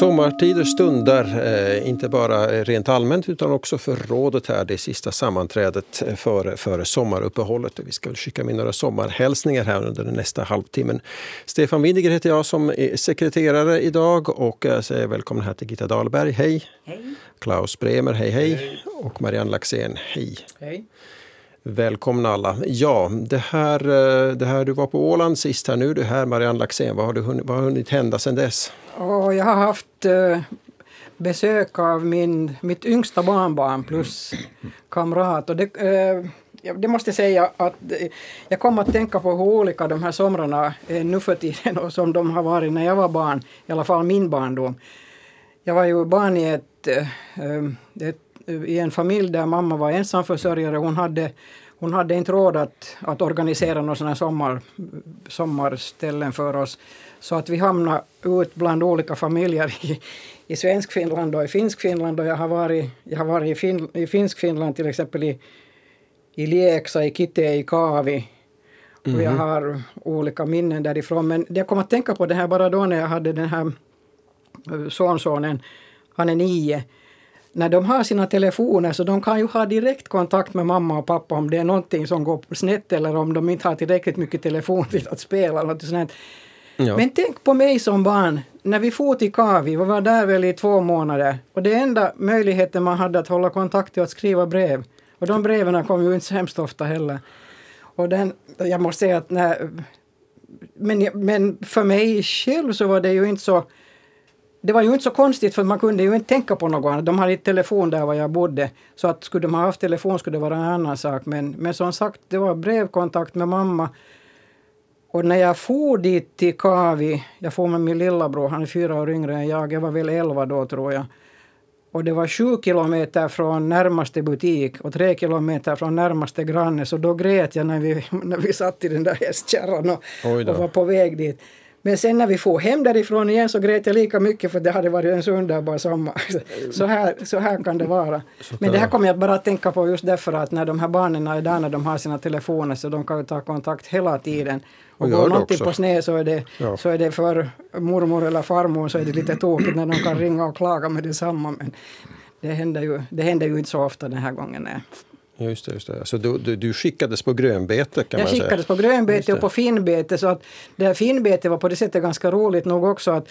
Sommartider stundar, eh, inte bara rent allmänt utan också för rådet här, det sista sammanträdet före, före sommaruppehållet. Vi ska väl skicka med några sommarhälsningar här under den nästa halvtimmen. Stefan Windiger heter jag som är sekreterare idag och jag säger välkommen här till Gitta Dahlberg, hej! Hej! Klaus Bremer, hej hej! hej. Och Marianne Laxén, hej! Hej! Välkomna alla. Ja, det här, eh, det här du var på Åland sist här nu, du här Marianne Laxén, vad har, du hunnit, vad har hunnit hända sedan dess? Oh, jag har haft eh, besök av min, mitt yngsta barnbarn plus kamrat. Och det, eh, det måste jag säga att eh, jag kom att tänka på hur olika de här somrarna är nu för tiden och som de har varit när jag var barn, i alla fall min barndom. Jag var ju barn i, ett, eh, ett, i en familj där mamma var ensamförsörjare. Hon hade hon hade inte råd att, att organisera några sådana sommar, sommarställen för oss. Så att vi hamnade ut bland olika familjer i, i Svenskfinland och i Finskfinland. Och jag har varit, jag har varit i, fin, i Finskfinland till exempel i, i Lieksa, i Kite, i Kaavi. Och jag mhm. har olika minnen därifrån. Men jag kom att tänka på det här bara då när jag hade den här eh, sonsonen, han är nio när de har sina telefoner så de kan ju ha direkt kontakt med mamma och pappa om det är någonting som går snett eller om de inte har tillräckligt mycket telefon till att spela. Något sånt. Ja. Men tänk på mig som barn. När vi for till Kavi, vi var där väl i två månader och det enda möjligheten man hade att hålla kontakt var att skriva brev. Och de breven kom ju inte så hemskt ofta heller. Och den, jag måste säga att när, men, men för mig själv så var det ju inte så det var ju inte så konstigt för man kunde ju inte tänka på något annat. De hade inte telefon där var jag bodde. Så att skulle de ha haft telefon skulle det vara en annan sak. Men, men som sagt, det var brevkontakt med mamma. Och när jag for dit till Kavi, jag for med min lillabror, han är fyra år yngre än jag, jag var väl elva då tror jag. Och det var sju kilometer från närmaste butik och tre kilometer från närmaste granne. Så då grät jag när vi, när vi satt i den där hästkärran och, och var på väg dit. Men sen när vi får hem därifrån igen så grät jag lika mycket för det hade varit en så underbar sommar. Så här, så här kan det vara. Men det här kommer jag bara att tänka på just därför att när de här barnen är där när de har sina telefoner så de kan ju ta kontakt hela tiden. Och går någonting på sned så är, det, ja. så är det för mormor eller farmor så är det lite tråkigt när de kan ringa och klaga med detsamma. Men det händer ju, det händer ju inte så ofta den här gången. Nej. Just det, just det. Så du, du, du skickades på grönbete kan jag man säga? Jag skickades på grönbete och på finbete. Så att det här finbete var på det sättet ganska roligt nog också. att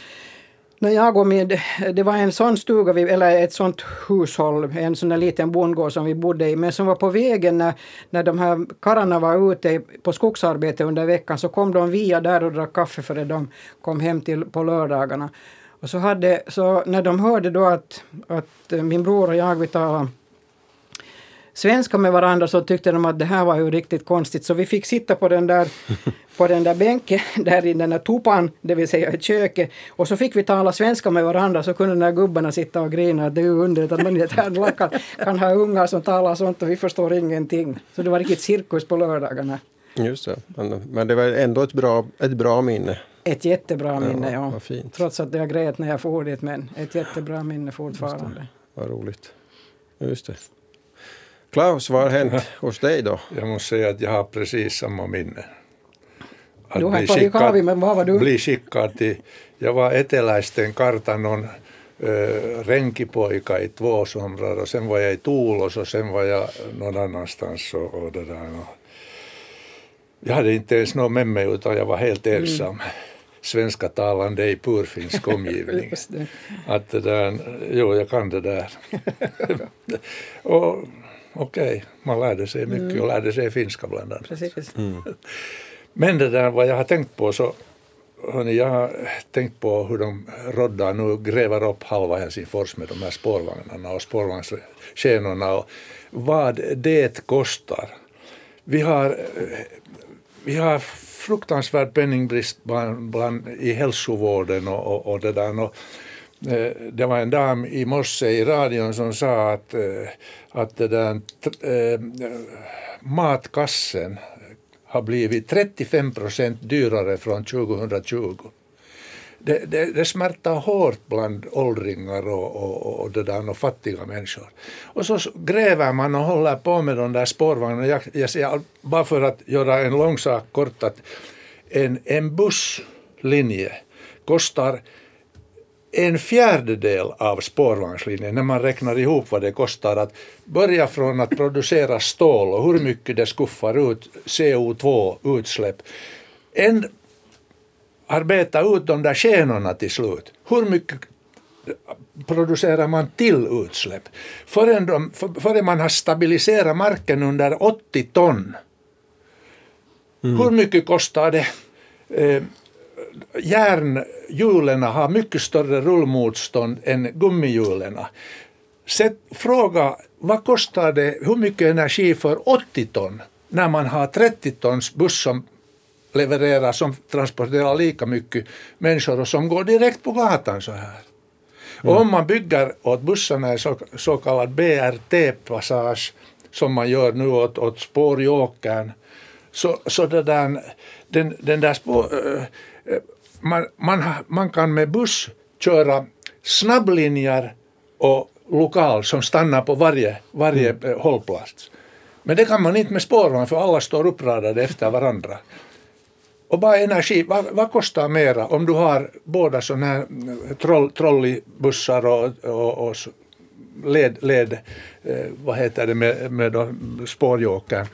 när jag och min, det var en sån stuga, vi, eller ett sånt hushåll, en sån där liten bondgård som vi bodde i, men som var på vägen när, när de här karlarna var ute på skogsarbete under veckan så kom de via där och drack kaffe före de kom hem till på lördagarna. Och så, hade, så när de hörde då att, att min bror och jag vi talade svenska med varandra så tyckte de att det här var ju riktigt konstigt så vi fick sitta på den där, på den där bänken där i den där tupan, det vill säga i köket och så fick vi tala svenska med varandra så kunde de där gubbarna sitta och grina det är ju underligt att man i ett här kan ha ungar som talar sånt och vi förstår ingenting. Så det var riktigt cirkus på lördagarna. Just det, men, men det var ändå ett bra, ett bra minne. Ett jättebra minne, ja. ja. Trots att jag grät när jag for dit, men ett jättebra minne fortfarande. Vad roligt. Just det. Klaus, vad har hänt hos dig då? Jag måste säga att jag har precis samma minne. Att du har bli skickad, men vad var du? Bli skickad till, jag var eteläisten kartanon äh, renkipojka i två somrar och sen var jag i Tuulos och sen var jag någon annanstans och, och det där. Och jag hade inte ens någon med mig utan jag var helt mm. ensam. Mm. Svenska talande i purfinsk omgivning. Att det där, jo, jag kan det där. och okej, okay. man lärde sig mycket mm. och lärde sig finska bland annat. Precis. Mm. Men det där vad jag har tänkt på så Hörni, jag har tänkt på hur de roddar nu gräver upp halva Helsingfors med de här spårvagnarna och spårvagnsskenorna och vad det kostar. Vi har, vi har fruktansvärd penningbrist bland, bland, i hälsovården och, och, och det där. Och Eh, det var en dam i morse i radion som sa att, eh, att det där, äh, matkassen har blivit 35 procent dyrare från 2020. Det, det, det smärtar hårt bland åldringar och, och, och, det där, och fattiga människor. Och så gräver man och håller på med de där spårvagnarna. Jag, jag, bara för att göra en lång sak kort att en, en busslinje kostar en fjärdedel av spårvagnslinjen när man räknar ihop vad det kostar att börja från att producera stål och hur mycket det skuffar ut CO2-utsläpp. En arbeta ut de där skenorna till slut. Hur mycket producerar man till utsläpp? Förrän, de, för, förrän man har stabiliserat marken under 80 ton. Mm. Hur mycket kostar det? Eh, järnhjulen har mycket större rullmotstånd än gummihjulen. fråga vad kostar det, hur mycket energi för 80 ton när man har 30 tons buss som levererar, som transporterar lika mycket människor och som går direkt på gatan så här. Mm. Och om man bygger åt bussarna en så, så kallad BRT-passage som man gör nu åt, åt spårjåkern så, så det där, den, den där spår, äh, man, man, man kan med buss köra snabblinjer och lokal som stannar på varje, varje mm. hållplats. Men det kan man inte med spårvagn för alla står uppradade efter varandra. Och bara energi, vad, vad, kostar mera om du har båda sådana här troll, trolleybussar och, och, och led, led eh, vad heter det med, med spårjåkern.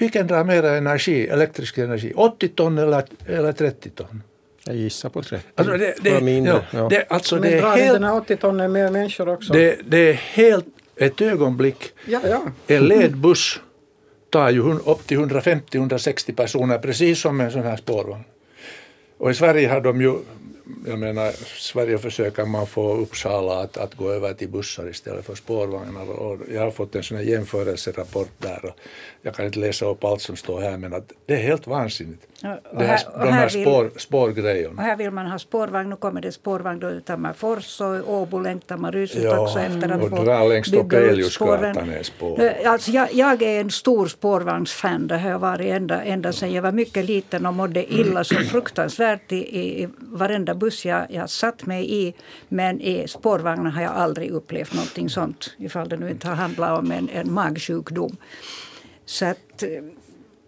Vilken drar mera energi, elektrisk energi, 80 ton eller, eller 30 ton? Jag gissar på 30. Alltså det, det, mindre, ja, Det, alltså Men det är drar helt, inte 80 ton mer människor också? Det, det är helt ett ögonblick. Ja, ja. En ledbuss tar ju upp till 150-160 personer precis som en sån här spårvagn. Och i Sverige har de ju jag menar, Sverige försöker man få Uppsala att, att gå över till bussar istället för spårvagnar. Och jag har fått en sån här jämförelserapport där. Och jag kan inte läsa upp allt som står här men att det är helt vansinnigt. Och, här, och de här, spår, vill, spårgrejerna. Och här vill man ha spårvagn. Nu kommer det spårvagn då Tammerfors och Åbo längtar man rusigt ja, också efter att och få dra längs Topeliusgatan är spår. Alltså jag, jag är en stor spårvagnsfan. Det har jag varit ända, ända sedan jag var mycket liten och mådde illa så fruktansvärt i, i, i varenda buss jag, jag satt mig i. Men i spårvagnar har jag aldrig upplevt någonting sånt. Ifall det nu inte har handlat om en, en magsjukdom. Så att,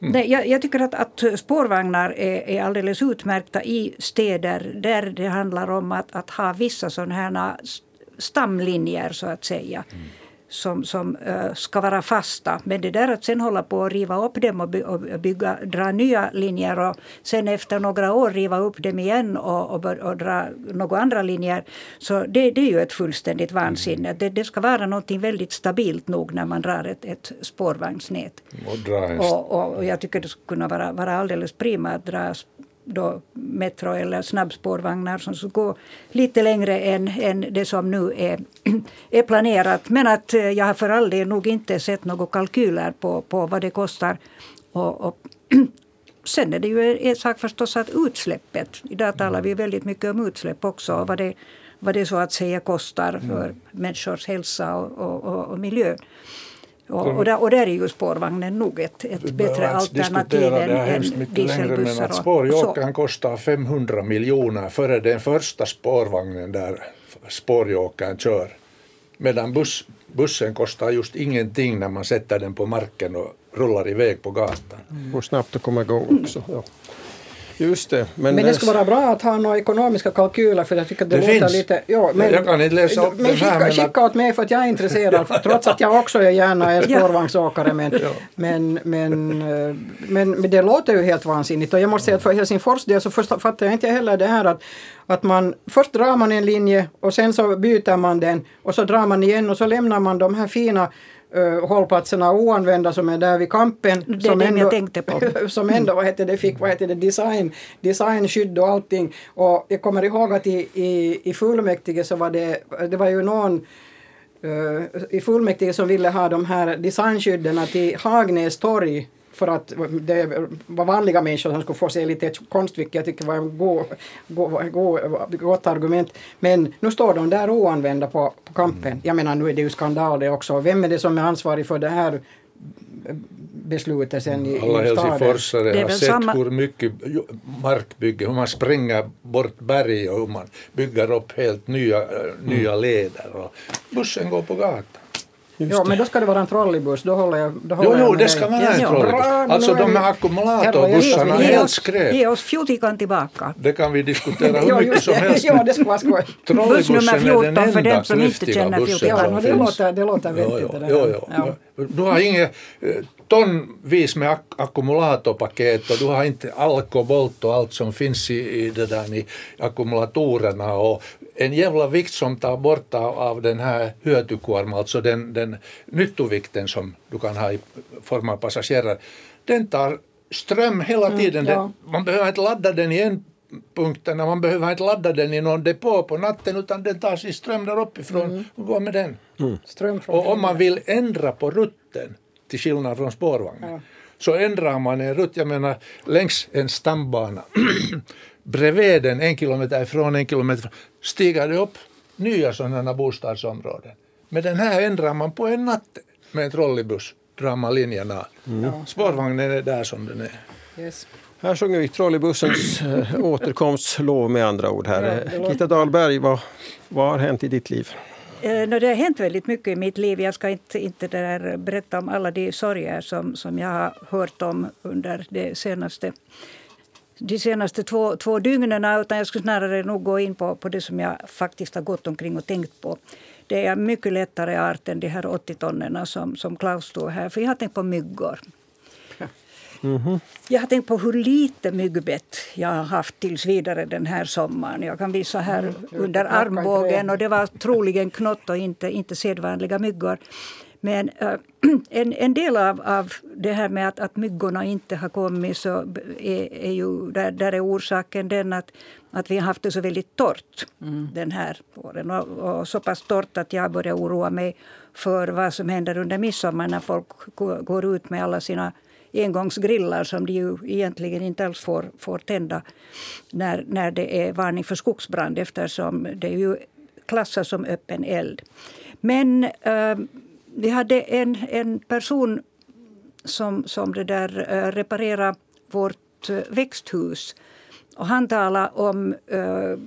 mm. nej, jag, jag, tycker att, att spårvagnar är, är alldeles utmärkta i städer där det handlar om att, att ha vissa sådana här stamlinjer så att säga. Mm som, som uh, ska vara fasta. Men det där att sen hålla på att riva upp dem och, by, och bygga, dra nya linjer och sen efter några år riva upp dem igen och, och, och dra några andra linjer. Så det, det är ju ett fullständigt vansinne. Mm. Det, det ska vara något väldigt stabilt nog när man drar ett, ett spårvagnsnät. Och, och, och, jag tycker det skulle kunna vara, vara alldeles prima att dra då metro eller snabbspårvagnar som skulle gå lite längre än, än det som nu är, är planerat. Men att eh, jag har för all del nog inte sett några kalkyler på, på vad det kostar. Och, och sen är det ju en sak förstås att utsläppet, idag talar vi väldigt mycket om utsläpp också, och vad det, vad det så att säga kostar för mm. människors hälsa och, och, och miljö. Och, och, där, och där är ju spårvagnen nog ett, ett bättre alternativ än, än dieselbussar. Men att spårjåkern kostar 500 miljoner före den första spårvagnen där spårjåkern kör. Medan buss, bussen kostar just ingenting när man sätter den på marken och rullar iväg på gatan. Mm. Och snabbt att komma igång också. Ja. Just det. Men, men det skulle vara bra att ha några ekonomiska kalkyler för jag tycker det, det låter finns. lite... Ja, men, jag kan inte läsa upp men. Men skicka åt mig för att jag är intresserad trots att jag också är gärna en spårvagnsåkare. Men, ja. men, men, eh, men, men, det låter ju helt vansinnigt och jag måste säga att för Helsingfors del så fattar jag inte heller det här att, att man först drar man en linje och sen så byter man den och så drar man igen och så lämnar man de här fina uh, hållplatserna oanvända som är där vid kampen. Det som ändå, jag tänkte på. som ändå vad heter det, fick vad heter det, design, designskydd och allting. Och jag kommer ihåg att i, i, i fullmäktige så var det, det var ju någon uh, i fullmäktige som ville ha de här designskydden till Hagnäs torg för att det var vanliga människor som skulle få se lite konst, vilket jag tycker var ett go, go, go, gott argument. Men nu står de där oanvända på, på kampen. Jag menar, nu är det ju skandal det också. Vem är det som är ansvarig för det här beslutet sen i, Alla helsingforsare har sett samma... hur mycket markbygge, hur man spränger bort berg och hur man bygger upp helt nya, nya leder. Och bussen går på gatan. Ja, men då ska det vara en trolleybuss. Då håller jag, då Jo, håller jag jo, det ska vara en ja, trolleybuss. Alltså är de här ackumulatorbussarna är helt skräp. Ge oss fjortikan tillbaka. Det kan vi diskutera hur Ja, mycket just som helst. Ja, det ska vara skoj. Buss nummer Trolleybussen är 14 den för den enda som inte klyftiga känner bussen. Ja, som det finns. låter, det låter Jo, vettigt. jo, det jo, där. jo. Ja. Du har inget eh, tonvis med ak- ackumulatorpaket och du har inte alkobolt och allt som finns i, i, det där, i ackumulatorerna och en jävla vikt som tar bort av, den här hyötykuorman, alltså den, den nyttovikten som du kan ha i form av passagerare, den tar ström hela tiden. ja. Den, man behöver inte ladda den i en punkterna, man behöver inte ladda den i någon depå på natten utan den tar sin ström där uppifrån och går med den. Ström från Och om man vill ändra på rutten, till skillnad från spårvagnen, så ändrar man en rutt, jag menar längs en stambana, bredvid den, en kilometer ifrån, en kilometer ifrån, stiger det upp nya sådana bostadsområden. Men den här ändrar man på en natt med en trolleybuss, drar man linjen av. Spårvagnen är där som den är. Yes. Här sjunger vi trolleybussens äh, återkomstlov med andra ord. Här. Eh, Gitta Dahlberg, vad, vad har hänt i ditt liv? Eh, no, det har hänt väldigt mycket i mitt liv. Jag ska inte, inte där berätta om alla de sorger som, som jag har hört om under de senaste, de senaste två, två dygnen. Utan jag skulle snarare nog gå in på, på det som jag faktiskt har gått omkring och tänkt på. Det är mycket lättare art än de här 80 tonnen som, som Klaus stod här. För jag har tänkt på myggor. Jag har tänkt på hur lite myggbett jag har haft tills vidare den här sommaren. Jag kan visa här under knacka i armbågen och det var troligen knott och inte, inte sedvanliga myggor. Men äh, en, en del av, av det här med att, att myggorna inte har kommit så är, är ju, där, där är orsaken den att, att vi har haft det så väldigt torrt den här våren. Och, och så pass torrt att jag börjar oroa mig för vad som händer under midsommar när folk går ut med alla sina engångsgrillar som de ju egentligen inte alls får, får tända när, när det är varning för skogsbrand eftersom det är ju klassas som öppen eld. Men eh, vi hade en, en person som, som det där eh, reparerade vårt eh, växthus. Och han talade om, eh,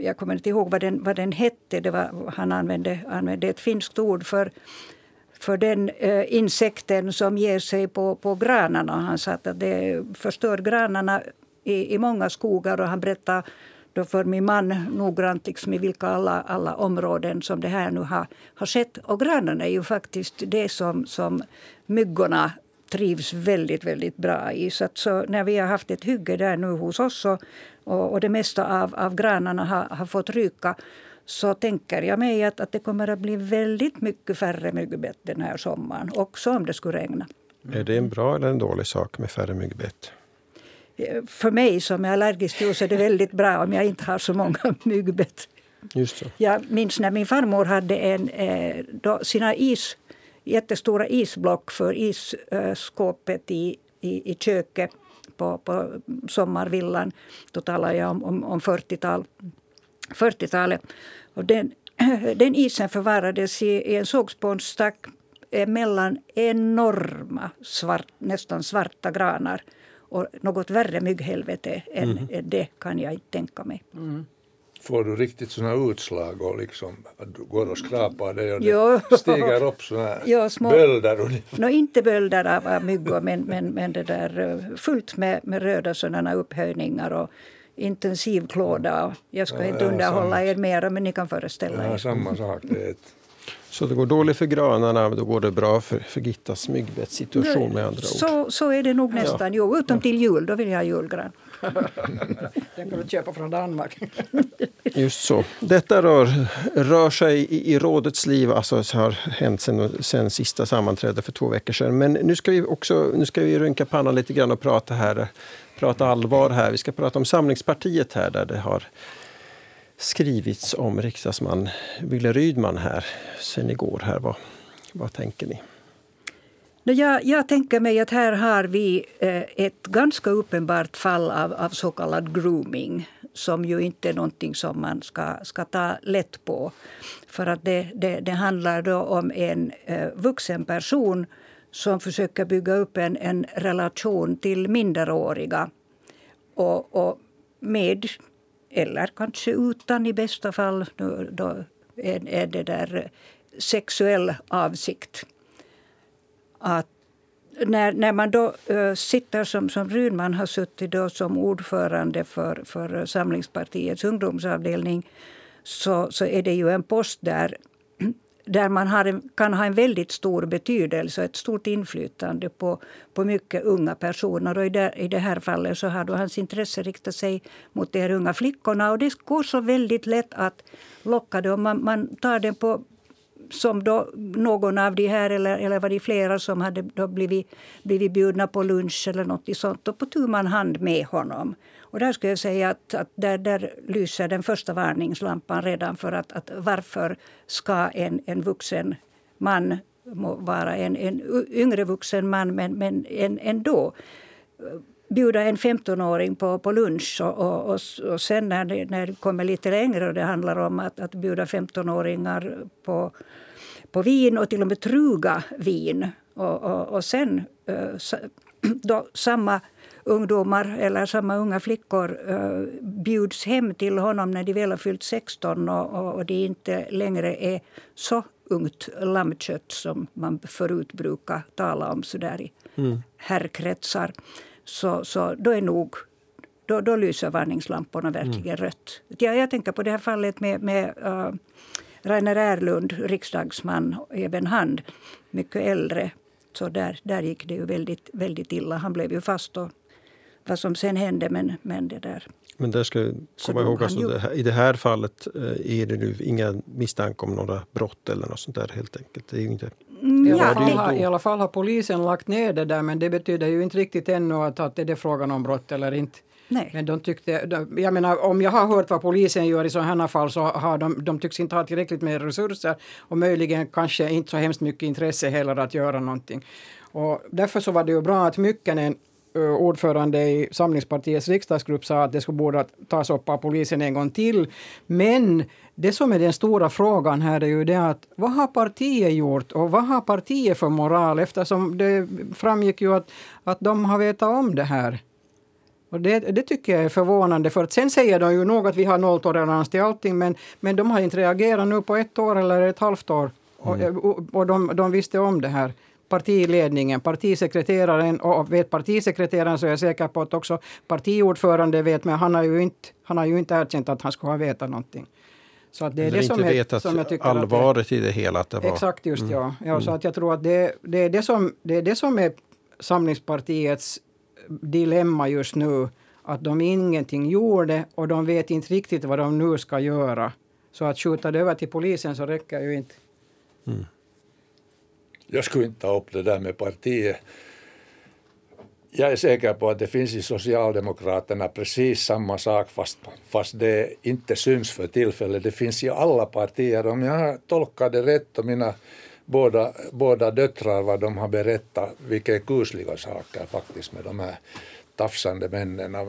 jag kommer inte ihåg vad den, vad den hette, det var, han använde, använde ett finskt ord för för den eh, insekten som ger sig på, på granarna. Han sa att det förstör granarna i, i många skogar. Och han berättade då för min man noggrant liksom i vilka alla, alla områden som det här nu har, har skett. Och granarna är ju faktiskt det som, som myggorna trivs väldigt, väldigt bra i. Så, att, så när vi har haft ett hygge där nu hos oss och, och, och det mesta av, av granarna har, har fått ryka så tänker jag mig att, att det kommer att bli väldigt mycket färre myggbett den här sommaren. Också om det skulle regna. Är det en bra eller en dålig sak med färre myggbett? Eh, För mig som är allergisk till är det väldigt bra om jag inte har så många myggbett. Just så. Jag minns när min farmor hade en, eh, då, sina is, jättestora isblock för isskåpet i, i, i köket på, på sommarvillan. Då talar jag om, om, om 40-tal, 40-talet. Och den, den isen förvarades i, i en sågspånstack eh, mellan enorma, svart, nästan svarta granar. Och något värre mygghelvete än än det kan jag inte tänka mig. Får du riktigt såna utslag och liksom att du går och skrapar dig och Jo. det stiger upp såna Ja, små- bölder ungefär. Nå, inte bölder av, av myggor, men, men, men det där eh, fullt med, med röda sådana upphöjningar och intensiv klåda. Jag ska Ja, inte ja, underhålla samma. er mer, men ni kan föreställa Ja, er. samma sak. Det är ett, Så det går dåligt för granarna, men då går det bra för, för Gittas myggbettssituation med andra ord. Så, så är det nog nästan. Jo, utom till jul, då vill jag ha julgran. Den kan du köpa från Danmark. Just så. Detta rör, rör sig i, i rådets liv, alltså så har hänt sen, sen sista sammanträdet för två veckor sedan. Men nu ska vi också nu ska vi rynka pannan lite grann och prata här, prata allvar här. Vi ska prata om Samlingspartiet här där det har skrivits om riksdagsman Wille Rydman här sen igår. Här. Vad, vad tänker ni? Jag, jag tänker mig att här har vi eh, ett ganska uppenbart fall av, av så kallad grooming som ju inte är någonting som man ska, ska ta lätt på. För att det, det, det handlar då om en eh, vuxen person som försöker bygga upp en, en relation till minderåriga. Och, och med, eller kanske utan i bästa fall, då, då är, är det där sexuell avsikt. Att när, när man då äh, sitter som, som Runman har suttit då som ordförande för, för Samlingspartiets ungdomsavdelning så, så är det ju en post där där man har, kan ha en väldigt stor betydelse, och ett stort inflytande på, på mycket unga personer. Och i, det, I det här fallet så har då hans intresse riktat sig mot de här unga flickorna. Och det går så väldigt lätt att locka dem. Man, man tar den på, som då någon av de här, eller, eller var det flera som hade då blivit, blivit bjudna på lunch eller något sånt. Och på tu man hand med honom. Och där skulle jag säga att, att där, där lyser den första varningslampan redan för att, att varför ska en, en vuxen man må vara en, en yngre vuxen man, men, men en, ändå eh, bjuda en 15-åring på, på lunch. Och, och, och, och sen när det, när det kommer lite längre och det handlar om att, att bjuda 15-åringar på, på vin och till och med truga vin. Och, och, och sen eh, då, samma ungdomar eller samma unga flickor uh, bjuds hem till honom när de väl har fyllt 16 och, och, och det inte längre är så ungt lammkött som man förut brukar tala om så där i mm. herrkretsar. Så, så då är nog då, då lyser varningslamporna verkligen mm. rött. Jag, jag tänker på det här fallet med, med uh, Rainer Erlund, riksdagsman, även han mycket äldre. Så där, där gick det ju väldigt, väldigt illa. Han blev ju fast och vad som sen hände. Men, men det där. Men där ska jag komma ihåg, alltså det här, i det här fallet eh, är det nu inga misstankar om några brott eller något sånt där helt enkelt. Det är inte... Mm, I, alla fall, har, I alla fall har polisen lagt ner det där men det betyder ju inte riktigt ännu att, att det är frågan om brott eller inte. Nej. Men de tyckte, jag menar, om jag har hört vad polisen gör i sådana fall så har de, de tycks inte ha tillräckligt med resurser och möjligen kanske inte så hemskt mycket intresse heller att göra någonting. Och därför så var det ju bra att Mykkänen ordförande i Samlingspartiets riksdagsgrupp sa att det skulle borde tas upp av polisen en gång till. Men det som är den stora frågan här är ju det att vad har partiet gjort och vad har partiet för moral eftersom det framgick ju att, att de har vetat om det här. Och det, det, tycker jag är förvånande, för att sen säger de ju nog att vi har nolltolerans till allting, men, men de har inte reagerat nu på ett år eller ett halvt år. Mm. Och, och de, de visste om det här partiledningen, partisekreteraren och vet partisekreteraren så är jag säker på att också partiordförande vet, men han har ju inte, han har ju inte erkänt att han skulle ha vetat någonting. Så att det är Eller det som, är, som jag tycker allvaret det, i det hela. Att det var, exakt, just mm. ja. ja Så mm. att jag tror att det, det, är det, som, det är det som är Samlingspartiets dilemma just nu. Att de ingenting gjorde och de vet inte riktigt vad de nu ska göra. Så att skjuta det över till polisen så räcker ju inte. Mm jag skulle inte ta upp det där med partiet. Jag är säker på att det finns i Socialdemokraterna precis samma sak fast, fast det inte syns för tillfället. Det finns i alla partier. Om jag tolkar det rätt och mina båda, båda döttrar vad de har berättat, vilka kusliga saker faktiskt med de här tafsande männen. Eh,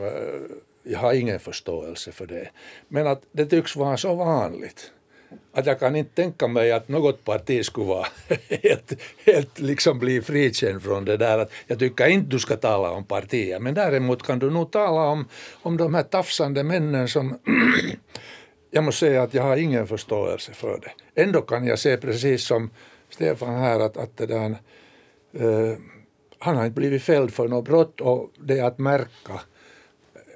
jag har ingen förståelse för det. Men att det tycks vara så vanligt att jag kan inte tänka mig att något parti skulle vara helt, helt liksom bli frikänd från det där. Att jag tycker inte du ska tala om partier, men däremot kan du nog tala om, om de här tafsande männen som jag måste säga att jag har ingen förståelse för det. Ändå kan jag se precis som Stefan här att, att det där, uh, han har inte blivit fälld för något brott och det är att märka.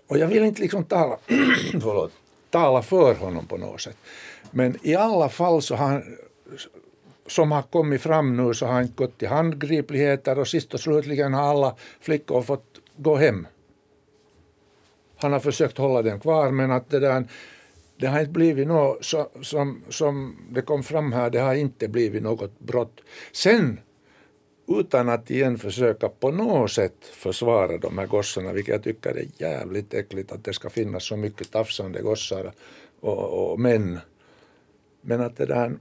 Och jag vill inte liksom tala, förlåt, tala för honom på något sätt. Men i alla fall så har som har kommit fram nu så har han inte gått till handgripligheter och sist och slutligen har alla flickor fått gå hem. Han har försökt hålla dem kvar men att det där det har inte blivit något så, som, som det kom fram här, det har inte blivit något brott. Sen utan att igen försöka på något sätt försvara de här gossarna, vilket jag tycker är jävligt äckligt att det ska finnas så mycket tafsande gossar och, och män men att det där,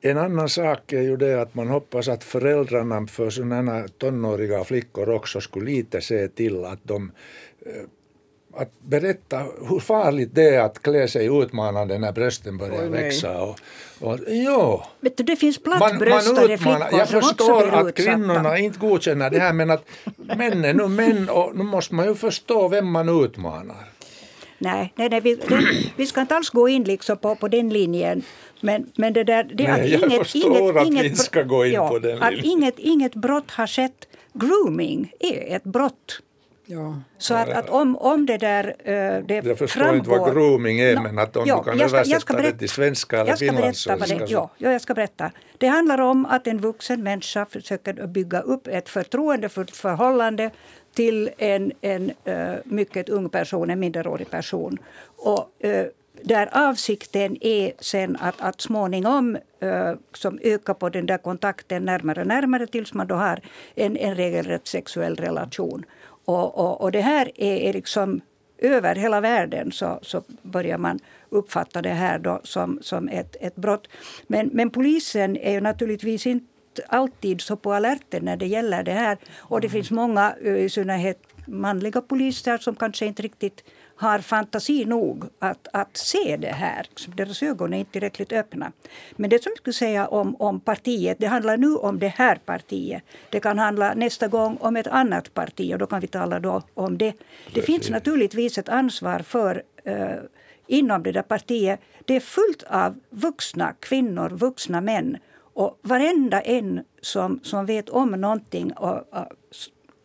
en annan sak är ju det att man hoppas att föräldrarna för sådana tonåriga flickor också skulle lite se till att de eh, att berätta hur farligt det är att klä sig utmanande när brösten börjar Oj, växa. Och, och, jo. Vet du, det finns plattbröstade flickor Jag förstår att kvinnorna inte godkänner det här men att männen, nu män och nu måste man ju förstå vem man utmanar. Nej, nej, nej vi, det, vi ska inte alls gå in liksom på, på den linjen. Men, men det där... Det, nej, att jag inget, förstår inget, att inget, vi inte ska gå in ja, på den att linjen. inget, inget brott har skett. Grooming är ett brott. Ja. Så att, att om, om det där uh, det Jag förstår framgår, inte vad grooming är, No, men att om ja, du kan jag ska- jag översätta ska det berätta- till svenska eller jag ska finlandssvenska. det, ja, jag ska berätta. Det handlar om att en vuxen människa försöker bygga upp ett förtroendefullt förhållande till en, en uh, mycket ung person, en minderårig person. Och, uh, där avsikten är sen att, att småningom uh, som öka på den där kontakten närmare och närmare tills man då har en, en regelrätt sexuell relation. Och, och, och det här är, är liksom över hela världen så, så börjar man uppfatta det här då som, som ett, ett brott. Men, men polisen är ju naturligtvis inte alltid så på alerten när det gäller det här. Och det finns många, eh, i synnerhet manliga poliser som kanske inte riktigt har fantasi nog att, att se det här. Deras ögon är inte tillräckligt öppna. Men det som jag skulle säga om, om partiet, det handlar nu om det här partiet. Det kan handla nästa gång om ett annat parti och då kan vi tala då om det. Det finns naturligtvis ett ansvar för eh, inom det där partiet. Det är fullt av vuxna kvinnor, vuxna män. Och varenda en som, som vet om någonting och, och,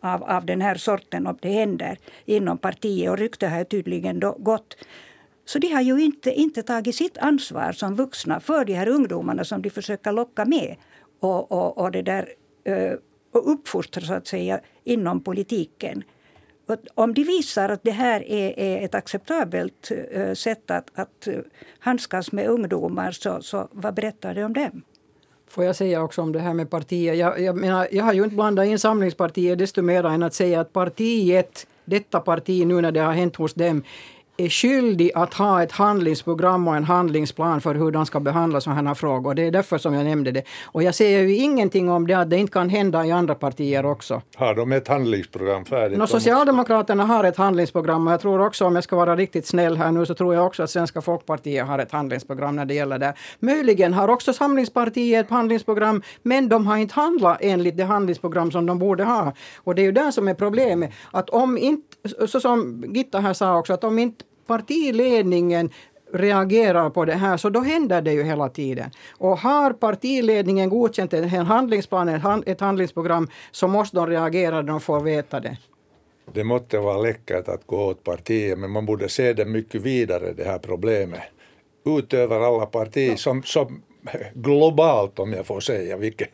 av, av den här sorten, om det händer inom partiet, och rykte har tydligen då gått. Så de har ju inte, inte tagit sitt ansvar som vuxna för de här ungdomarna som de försöker locka med och, och, och, det där, eh, och uppfostra så att säga inom politiken. Och Om de visar att det här är, är ett acceptabelt eh, sätt att, att handskas med ungdomar så, så vad berättar det om dem? Får jag säga också om det här med partier. Jag, jag, menar, jag har ju inte blandat in samlingspartier desto mer än att säga att partiet, detta parti nu när det har hänt hos dem, är skyldig att ha ett handlingsprogram och en handlingsplan för hur de ska behandla sådana här frågor. Det är därför som jag nämnde det. Och jag säger ju ingenting om det att det inte kan hända i andra partier också. Har de ett handlingsprogram färdigt? No, De- Socialdemokraterna har ett handlingsprogram och jag tror också, om jag ska vara riktigt snäll här nu, så tror jag också att Svenska Folkpartiet har ett handlingsprogram när det gäller det. Möjligen har också Samlingspartiet ett handlingsprogram, men de har inte handlat enligt det handlingsprogram som de borde ha. Och det är ju det som är problemet. Att om inte, så som Gitta här sa också, att om inte partiledningen reagerar på det här så då händer det ju hela tiden. Och har partiledningen godkänt en handlingsplan, ett hand- ett handlingsprogram så måste de reagera när de får veta det. Det måste vara läckert att gå åt partiet, men man borde se det mycket vidare, det här problemet. Utöver alla partier, som, som globalt om jag får säga, vilket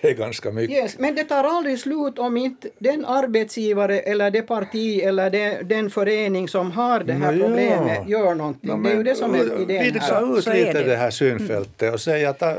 är ganska mycket. Yes, men det tar aldrig slut om inte den arbetsgivare eller det parti eller det, den förening som har det här ja. problemet gör någonting. No, det är ju men, det som är idén Vidga här. ut Så är lite det. det här synfältet och säga att äh,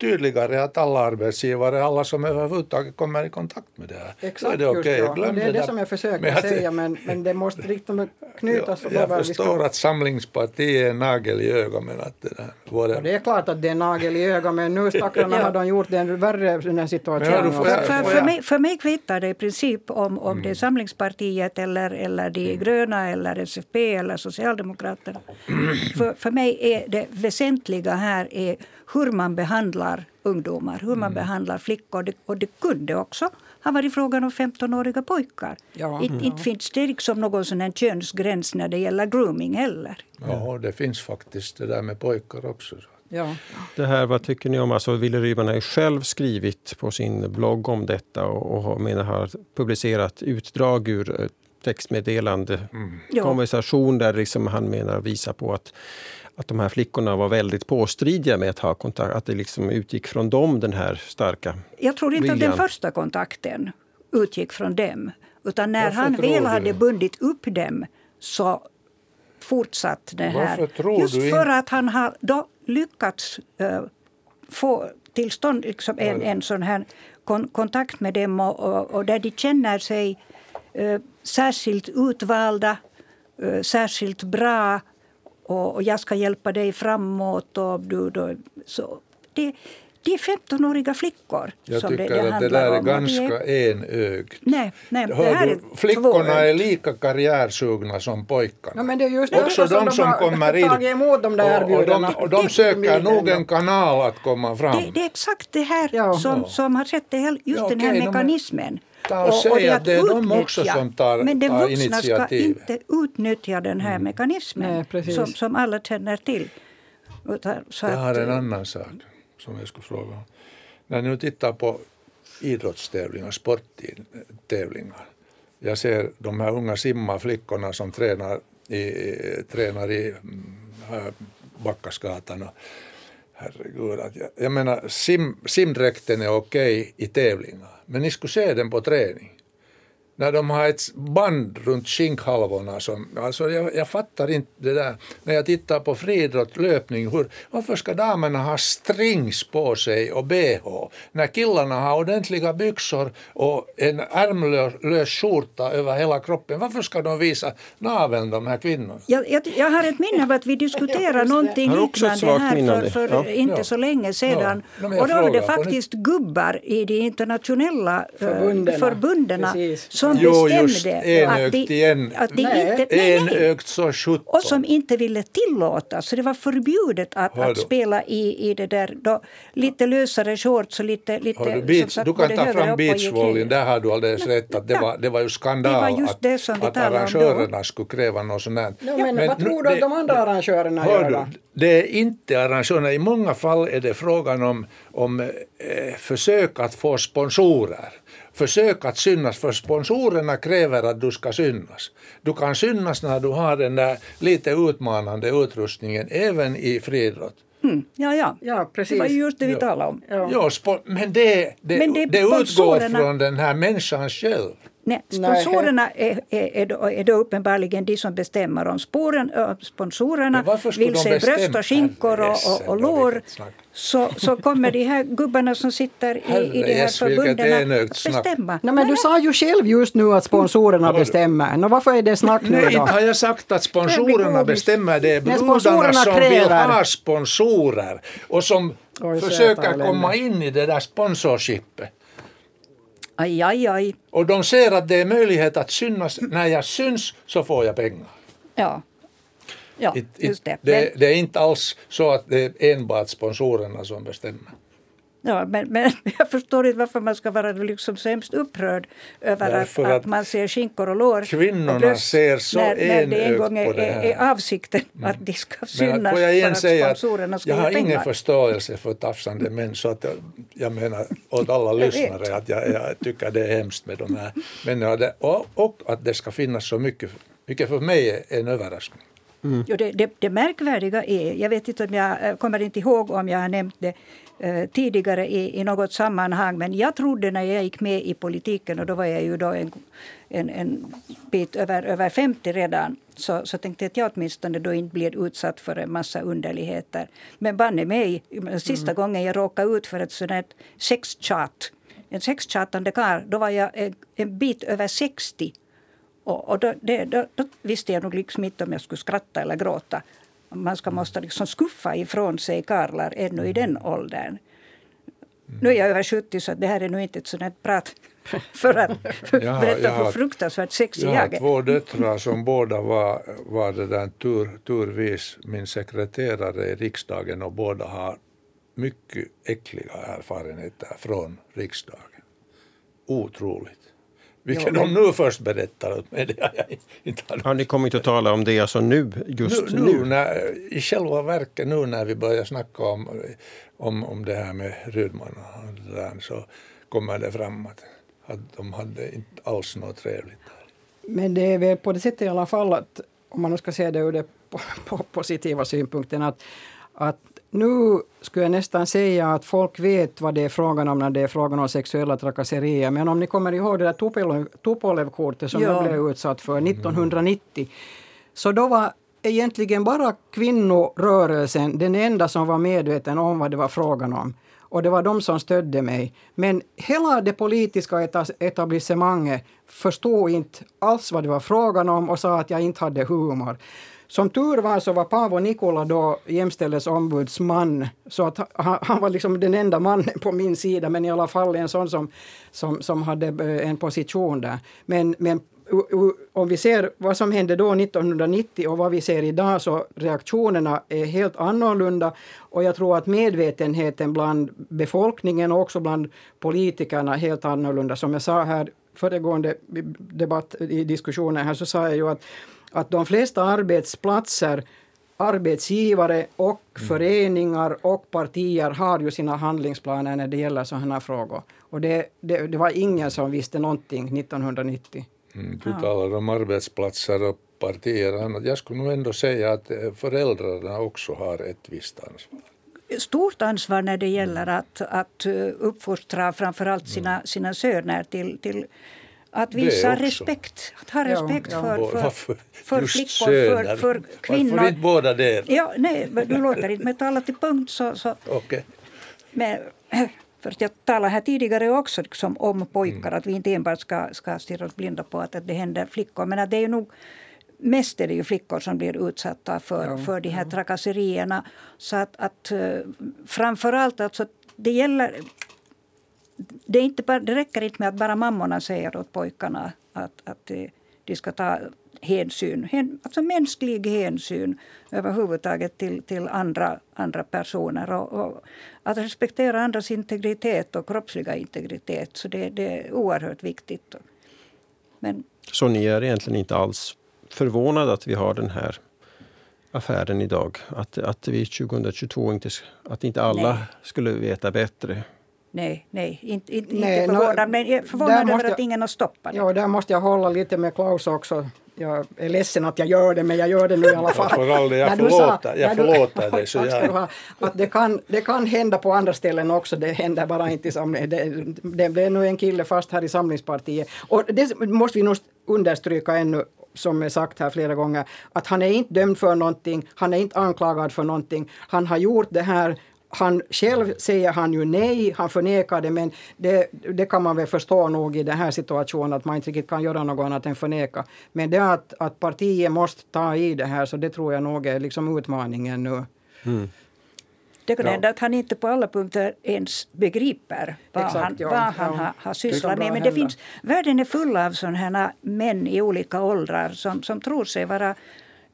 tydligare att alla arbetsgivare, alla som överhuvudtaget kommer i kontakt med det här. Exakt är det just okej. ja. Glöm Det är det där. som jag försöker Men säga men, men det måste liksom knytas Jag, jag förstår ska- att Samlingspartiet är en nagel i ögat men att det där var Ja, det är klart att det är nagel i ögat men nu stackarna Ja. har de gjort en värre den här situationen. För, för, för, mig, för mig kvittar det i princip om, om det är Samlingspartiet eller, eller de gröna eller SFP eller Socialdemokraterna. för, för mig är det väsentliga här är hur man behandlar ungdomar, hur man behandlar flickor. Det, och det kunde också ha varit frågan om 15-åriga pojkar. Ja. Inte, inte finns det liksom någon sån här könsgräns när det gäller grooming heller. Ja, det finns faktiskt det där med pojkar också. Ja. Det här, vad tycker ni om? Alltså, Wille Ryman har ju själv skrivit på sin blogg om detta och, och har, menar, har publicerat utdrag ur eh, textmeddelande, Ja. konversation där liksom han menar visar på att, att de här flickorna var väldigt påstridiga med att ha kontakt, att det liksom utgick från dem den här starka Jag tror inte att Viljan. den första kontakten utgick från dem. Utan när Varför han väl du hade bundit upp dem så fortsatte det här. Varför tror Just du för att han har då lyckats eh, få till stånd liksom en, en sån här kon kontakt med dem och, och, och där de känner sig eh, särskilt utvalda, eh, särskilt bra och, och jag ska hjälpa dig framåt. Och du, då, så det, det är 15-åriga flickor Jag som det, tycker det att det där är om. Det ganska enögt. Nej, nej det här du, är flickorna tvåögt. är lika karriärsugna som pojkarna. Ja, men det är just Också de som har kommer in. emot de där och, och, de, och de Det- söker nog en kanal att komma fram. Det, det är exakt det här Ja. som, Ja. som har skett. Det är just Ja, den här okej, mekanismen. Ta och, säga att det är de också som tar, Men de vuxna initiativ. ska inte utnyttja den här mekanismen Nej, som, som alla känner till. Utan, så Jag har en annan sak som jag skulle fråga om. När ni nu tittar på idrottstävlingar, sporttävlingar. Jag ser de här unga simmarflickorna som tränar i, tränar i mm, här Backasgatan. Och, herregud, att jag, jag menar sim, simdräkten är okej i tävlingar, men ni skulle se den på träning när de har ett band runt skinkhalvorna. Som, alltså jag, jag fattar inte det där. När jag tittar på friidrott, löpning, hur, varför ska damerna ha strings på sig och bh när killarna har ordentliga byxor och en ärmlös skjorta över hela kroppen? Varför ska de visa naveln, de här kvinnorna? jag, jag, jag har ett minne av att vi diskuterade någonting liknande här för, för Ja. inte Ja. så länge sedan. Ja. Och då var det faktiskt gubbar i de internationella eh, Förbundena. förbundena. Som Jo, bestämde just enögt att de, igen. att de Nej. inte... Nej, så sjutton. Och som inte ville tillåta. Så det var förbjudet att, att spela i, i det där då, lite lösare shorts och lite... lite beach, sagt, du kan ta fram beachvolleyn, där har du alldeles rätt. Att det, Ja. var, det var ju skandal Det var just att, det att arrangörerna skulle kräva något sånt här. Ja, men vad nu- tror du att de andra arrangörerna hör gör då? Det är inte arrangörerna. I många fall är det frågan om, om eh, försök att få sponsorer. Försök att synas, för sponsorerna kräver att du ska synas. Du kan synas när du har den där lite utmanande utrustningen, även i friidrott. Mm, ja, ja. Ja, precis. Det var ju just det vi Ja. talade om. Ja. Ja, men det, det, Men det det, utgår från den här människan själv. Nej, sponsorerna är, är, är, då, är då uppenbarligen de som bestämmer om spåren. Sponsorerna vill se bröst och skinkor och, och, och lår. Så, så kommer de här gubbarna som sitter i, i de här vilket förbunden att bestämma. Nej, men du sa ju själv just nu att sponsorerna bestämmer. Nå, varför är det snack nu Nej, inte då? har jag sagt att sponsorerna bestämmer. Det är brudarna som vill ha sponsorer och som Oj, försöker komma in i det där sponsorshipet. Aj, aj, aj. Och de ser att det är möjlighet att synas. När jag syns så får jag pengar. Ja, ja It- it- just det. det, det är inte alls så att det är enbart sponsorerna som bestämmer. ja, men, men jag förstår inte varför man ska vara liksom så hemskt upprörd över att, att, att man ser skinkor och lår kvinnorna och ser så när, när det en gång är, är. Mm. är avsikten att de ska synas jag för igen att sponsorerna ska jag har ingen förståelse för tafsande män så att jag, menar åt alla lyssnare att jag, jag tycker det är hemskt med de här männen och, och att det ska finnas så mycket, mycket för mig är en överraskning. Jo, det, det, det märkvärdiga är, jag vet inte om jag eh, kommer inte ihåg om jag har nämnt det eh, tidigare i, i något sammanhang, men jag trodde när jag gick med i politiken, och då var jag ju då en, en, en bit över, över 50 redan, så, så tänkte jag att jag åtminstone då inte blir utsatt för en massa underligheter. Men banne mig, sista gången jag råkade ut för ett sånt här sexchat, en sexchatande karl, då var jag en, en bit över 60 och, och då, det, då, då visste jag nog liksom inte om jag skulle skratta eller gråta. Man ska måste liksom skuffa ifrån sig karlar ännu i den åldern. Nu är jag över 70 så det här är nog inte ett här prat för att har- berätta jag hur fruktansvärt sexig Jag jag har är. två döttrar som båda var, var det där tur, turvis min sekreterare i riksdagen och båda har mycket äckliga erfarenheter från riksdagen. Otroligt. Vilket de nu först berättar åt mig. Det har jag inte hade Har ni kommit att tala om det alltså nu, just nu, nu? nu när, I själva verket nu när vi börjar snacka om, om, om det här med Rydman och det där, så kommer det fram att, att de hade inte alls något trevligt. där. Men det är väl på det sättet i alla fall att om man nu ska se det ur den po- po- positiva synpunkten att, att nu skulle jag nästan säga att folk vet vad det är frågan om när det är frågan om sexuella trakasserier. Men om ni kommer ihåg det där Tupolev- Tupolev-kortet som Ja. jag blev utsatt för 1990. Så då var egentligen bara kvinnorörelsen den enda som var medveten om vad det var frågan om. Och det var de som stödde mig. Men hela det politiska eta- etablissemanget förstod inte alls vad det var frågan om och sa att jag inte hade humor. Som tur var så var Paavo Nikola då jämställdhetsombudsman, så att han, han var liksom den enda mannen på min sida, men i alla fall en sån som, som, som hade eh, en position där. Men, men om vi ser vad som hände då 1990 och vad vi ser idag så reaktionerna är helt annorlunda och jag tror att medvetenheten bland befolkningen och också bland politikerna är helt annorlunda. Som jag sa här föregående debatt i diskussionen här så sa jag ju att, att de flesta arbetsplatser arbetsgivare och mm. föreningar och partier har ju sina handlingsplaner när det gäller sådana här frågor. Och det, det, det var ingen som visste någonting 1990. Mm, du talar om arbetsplatser och partier. Jag skulle nog ändå säga att eh, föräldrarna också har ett visst ansvar stort ansvar när det gäller att, att eh, uppfostra framförallt sina, mm. sina söner till, till att visa respekt. Att ha respekt ja, ja. för, för, för flickor, för, för kvinnor. Varför inte båda delar? Ja, nej, du låter inte mig tala till punkt. Så, så. Okay. Men, för jag talade här tidigare också liksom om pojkar, mm. att vi inte enbart ska, ska stirra oss blinda på att, att det händer flickor. Men att det är ju nog mest är det ju flickor som blir utsatta för, ja, för de här ja. trakasserierna. Så att, att eh, framförallt, alltså, det gäller... Det, är inte bara, det räcker inte med att bara mammorna säger åt pojkarna att, att de ska ta hänsyn, alltså mänsklig hänsyn överhuvudtaget till, till andra, andra personer. Och, och att respektera andras integritet och kroppsliga integritet. Så det, det är oerhört viktigt. Men, så ni är egentligen inte alls förvånad att vi har den här affären idag. Att, att vi 2022 inte, att inte alla nej. skulle veta bättre. Nej, nej, inte, inte, nej, inte förvånad, men jag är förvånad över att ingen har stoppat det. Ja, där måste jag hålla lite med Klaus också. Jag är ledsen att jag gör det, men jag gör det nu i alla fall. För all jag förlåter, jag förlåter dig. Så jag... att det, kan, det kan hända på andra ställen också, det händer bara inte i samling. Det, det blev nu en kille fast här i Samlingspartiet. Och det måste vi nog understryka ännu som är sagt här flera gånger, att han är inte dömd för någonting, han är inte anklagad för någonting. Han har gjort det här han själv säger han ju nej, han förnekar det, men det, det kan man väl förstå nog i den här situationen att man inte riktigt kan göra något annat än förneka. Men det att, att partiet måste ta i det här, så det tror jag nog är liksom utmaningen nu. Mm. Det kan ja. hända att han inte på alla punkter ens begriper vad Exakt, han, ja. vad han ja. har, har sysslat med. Men det finns, världen är full av sådana män i olika åldrar som, som tror sig vara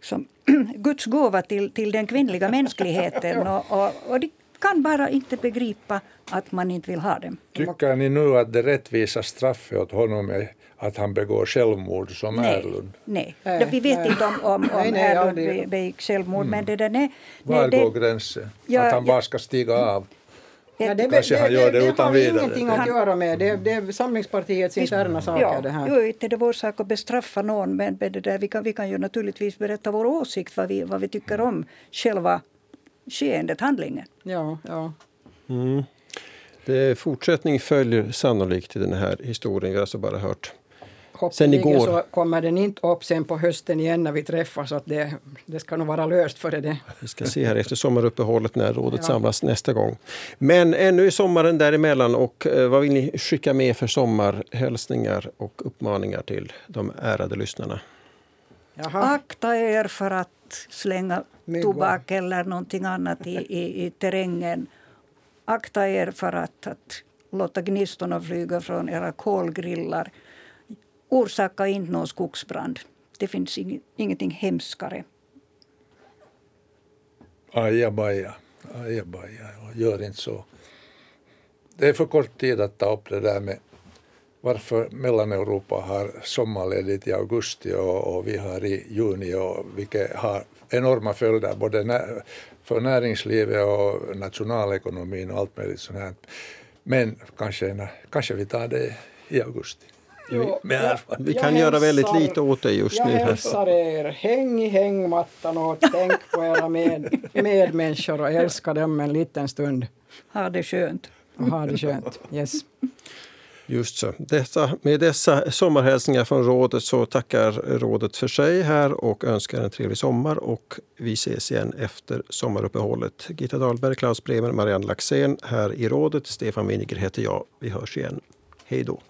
som Guds gåva till, till den kvinnliga mänskligheten. och, och, och de kan bara inte begripa att man inte vill ha dem. Tycker ni nu att det rättvisa straffet åt honom är att han begår självmord som nej, Erlund? Nej, nej. vi vet nej. inte om, om, om nej, Erlund begick självmord. Mm. Men det där, nej, Var går gränsen? Ja, att han bara ska stiga av? Ja, det, Kanske det, han gör det, det utan vidare. Det har ingenting att göra med. Det, det är Samlingspartiets interna saker. Ja, det här. Jo, inte det är vår sak att bestraffa någon men det där, vi, kan, vi kan ju naturligtvis berätta vår åsikt vad vi, vad vi tycker om själva skeendet, handlingen. Ja, ja. Mm. Det, fortsättning följer sannolikt i den här historien. Vi har alltså bara hört sen igår. så kommer den inte upp sen på hösten igen när vi träffas. Så att det, det ska nog vara löst före det. Vi ska se här efter sommaruppehållet när rådet ja. samlas nästa gång. Men ännu är sommaren däremellan och eh, vad vill ni skicka med för sommarhälsningar och uppmaningar till de ärade lyssnarna? Jaha. Akta er för att slänga tobak eller någonting annat i, i, i terrängen. Akta er för att, att låta gnistorna flyga från era kolgrillar. Orsaka inte någon skogsbrand. Det finns inget, ingenting hemskare. Ajabaja, ajabaja, gör inte så. Det är för kort tid att ta upp det där med varför Mellaneuropa har sommarledigt i augusti och, och, vi har i juni och vilket har enorma följder både när, för näringslivet och nationalekonomin och allt möjligt sånt här. Men kanske, kanske vi tar det i augusti. Jo, jag, vi kan göra hälsar, väldigt lite åt det just jag nu. Jag hälsar er, häng i hängmattan och tänk på era med, medmänniskor och älska dem en liten stund. Ha det skönt. Och ha det skönt, yes. Just så. Dessa, med dessa sommarhälsningar från rådet så tackar rådet för sig här och önskar en trevlig sommar och vi ses igen efter sommaruppehållet. Gitta Dahlberg, Klaus Bremer, Marianne Laxén här i rådet. Stefan Winiger heter jag. Vi hörs igen. Hej då.